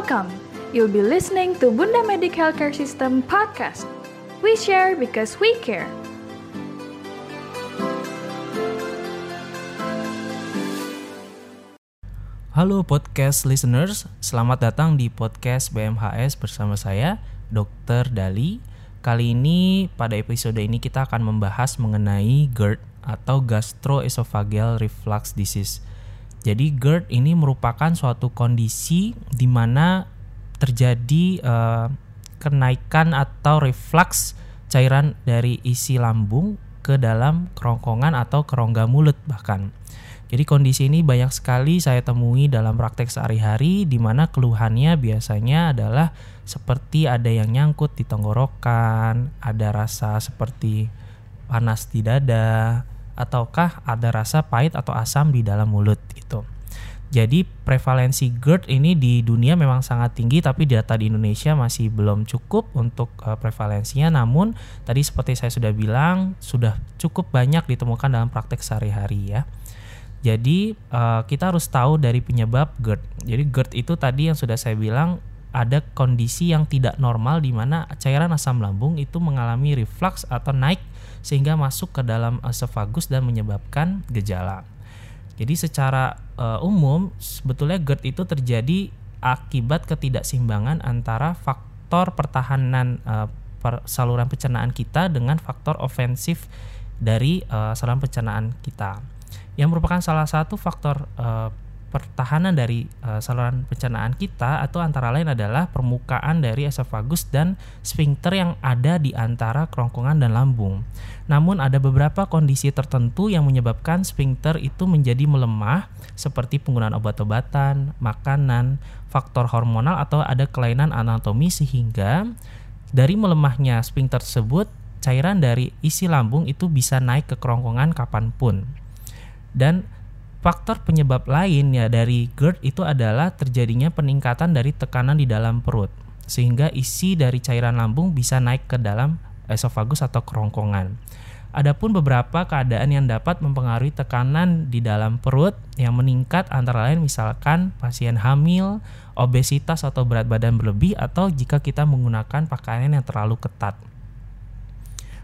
Welcome. You'll be listening to Bunda Medic Healthcare System podcast. We share because we care. Halo podcast listeners, selamat datang di podcast BMHS bersama saya, Dr. Dali. Kali ini pada episode ini kita akan membahas mengenai GERD atau gastroesophageal reflux disease. Jadi GERD ini merupakan suatu kondisi di mana terjadi uh, kenaikan atau reflux cairan dari isi lambung ke dalam kerongkongan atau kerongga mulut bahkan. Jadi kondisi ini banyak sekali saya temui dalam praktek sehari-hari di mana keluhannya biasanya adalah seperti ada yang nyangkut di tenggorokan, ada rasa seperti panas di dada, ataukah ada rasa pahit atau asam di dalam mulut gitu. Jadi prevalensi GERD ini di dunia memang sangat tinggi tapi data di Indonesia masih belum cukup untuk uh, prevalensinya namun tadi seperti saya sudah bilang sudah cukup banyak ditemukan dalam praktek sehari-hari ya. Jadi uh, kita harus tahu dari penyebab GERD. Jadi GERD itu tadi yang sudah saya bilang ada kondisi yang tidak normal di mana cairan asam lambung itu mengalami reflux atau naik sehingga masuk ke dalam esophagus dan menyebabkan gejala. Jadi secara uh, umum sebetulnya GERD itu terjadi akibat ketidakseimbangan antara faktor pertahanan uh, per saluran pencernaan kita dengan faktor ofensif dari uh, saluran pencernaan kita yang merupakan salah satu faktor uh, pertahanan dari uh, saluran pencernaan kita atau antara lain adalah permukaan dari esofagus dan sphincter yang ada di antara kerongkongan dan lambung. Namun ada beberapa kondisi tertentu yang menyebabkan sphincter itu menjadi melemah seperti penggunaan obat-obatan, makanan, faktor hormonal atau ada kelainan anatomi sehingga dari melemahnya sphincter tersebut cairan dari isi lambung itu bisa naik ke kerongkongan kapan pun. Dan faktor penyebab lain ya dari GERD itu adalah terjadinya peningkatan dari tekanan di dalam perut sehingga isi dari cairan lambung bisa naik ke dalam esofagus atau kerongkongan. Adapun beberapa keadaan yang dapat mempengaruhi tekanan di dalam perut yang meningkat antara lain misalkan pasien hamil, obesitas atau berat badan berlebih atau jika kita menggunakan pakaian yang terlalu ketat.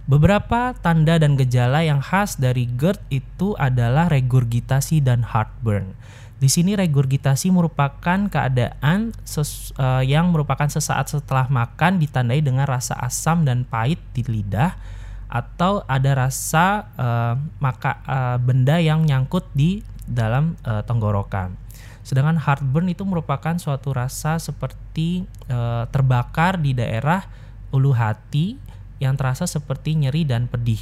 Beberapa tanda dan gejala yang khas dari GERD itu adalah regurgitasi dan heartburn. Di sini regurgitasi merupakan keadaan uh, yang merupakan sesaat setelah makan ditandai dengan rasa asam dan pahit di lidah atau ada rasa uh, maka uh, benda yang nyangkut di dalam uh, tenggorokan. Sedangkan heartburn itu merupakan suatu rasa seperti uh, terbakar di daerah ulu hati yang terasa seperti nyeri dan pedih.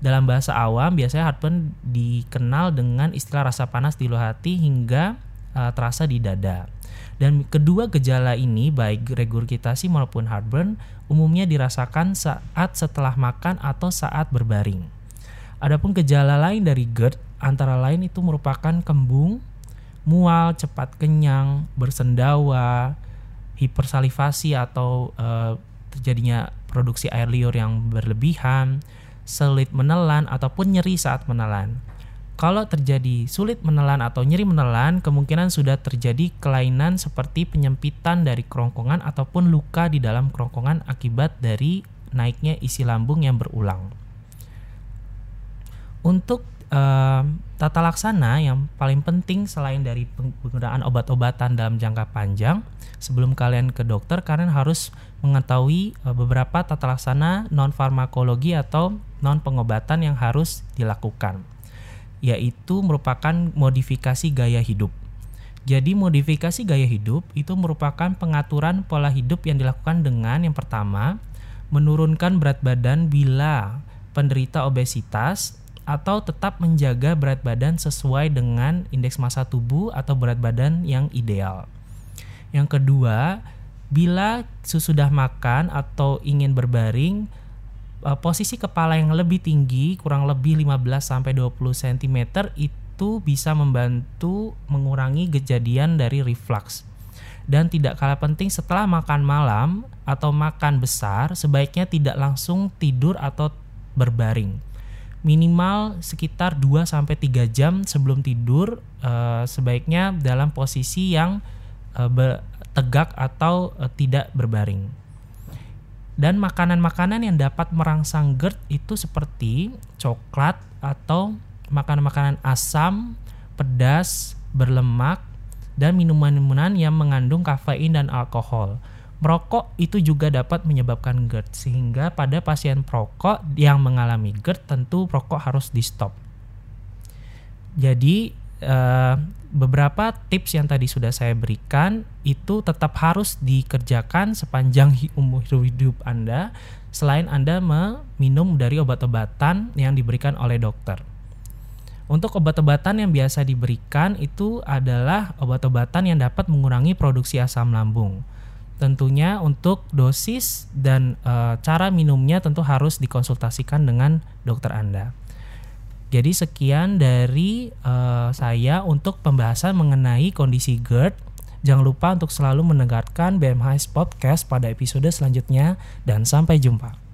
Dalam bahasa awam, biasanya heartburn dikenal dengan istilah rasa panas di ulu hati hingga uh, terasa di dada. Dan kedua gejala ini, baik regurgitasi maupun heartburn, umumnya dirasakan saat setelah makan atau saat berbaring. Adapun gejala lain dari GERD antara lain itu merupakan kembung, mual, cepat kenyang, bersendawa, hipersalivasi atau uh, terjadinya produksi air liur yang berlebihan, sulit menelan ataupun nyeri saat menelan. Kalau terjadi sulit menelan atau nyeri menelan, kemungkinan sudah terjadi kelainan seperti penyempitan dari kerongkongan ataupun luka di dalam kerongkongan akibat dari naiknya isi lambung yang berulang. Untuk uh, tata laksana yang paling penting selain dari penggunaan obat-obatan dalam jangka panjang, sebelum kalian ke dokter, kalian harus mengetahui uh, beberapa tata laksana non farmakologi atau non pengobatan yang harus dilakukan, yaitu merupakan modifikasi gaya hidup. Jadi modifikasi gaya hidup itu merupakan pengaturan pola hidup yang dilakukan dengan yang pertama menurunkan berat badan bila penderita obesitas atau tetap menjaga berat badan sesuai dengan indeks massa tubuh atau berat badan yang ideal. Yang kedua, bila sesudah makan atau ingin berbaring, eh, posisi kepala yang lebih tinggi, kurang lebih 15 sampai 20 cm itu bisa membantu mengurangi kejadian dari reflux. Dan tidak kalah penting setelah makan malam atau makan besar, sebaiknya tidak langsung tidur atau berbaring minimal sekitar 2 sampai 3 jam sebelum tidur uh, sebaiknya dalam posisi yang uh, tegak atau uh, tidak berbaring. Dan makanan-makanan yang dapat merangsang GERD itu seperti coklat atau makanan-makanan asam, pedas, berlemak, dan minuman-minuman yang mengandung kafein dan alkohol. Merokok itu juga dapat menyebabkan GERD sehingga pada pasien perokok yang mengalami GERD tentu perokok harus di stop. Jadi uh, beberapa tips yang tadi sudah saya berikan itu tetap harus dikerjakan sepanjang umur hidup Anda selain Anda meminum dari obat-obatan yang diberikan oleh dokter. Untuk obat-obatan yang biasa diberikan itu adalah obat-obatan yang dapat mengurangi produksi asam lambung. Tentunya untuk dosis dan e, cara minumnya tentu harus dikonsultasikan dengan dokter Anda. Jadi sekian dari uh, saya untuk pembahasan mengenai kondisi GERD. Jangan lupa untuk selalu mendengarkan BMHS Podcast pada episode selanjutnya dan sampai jumpa.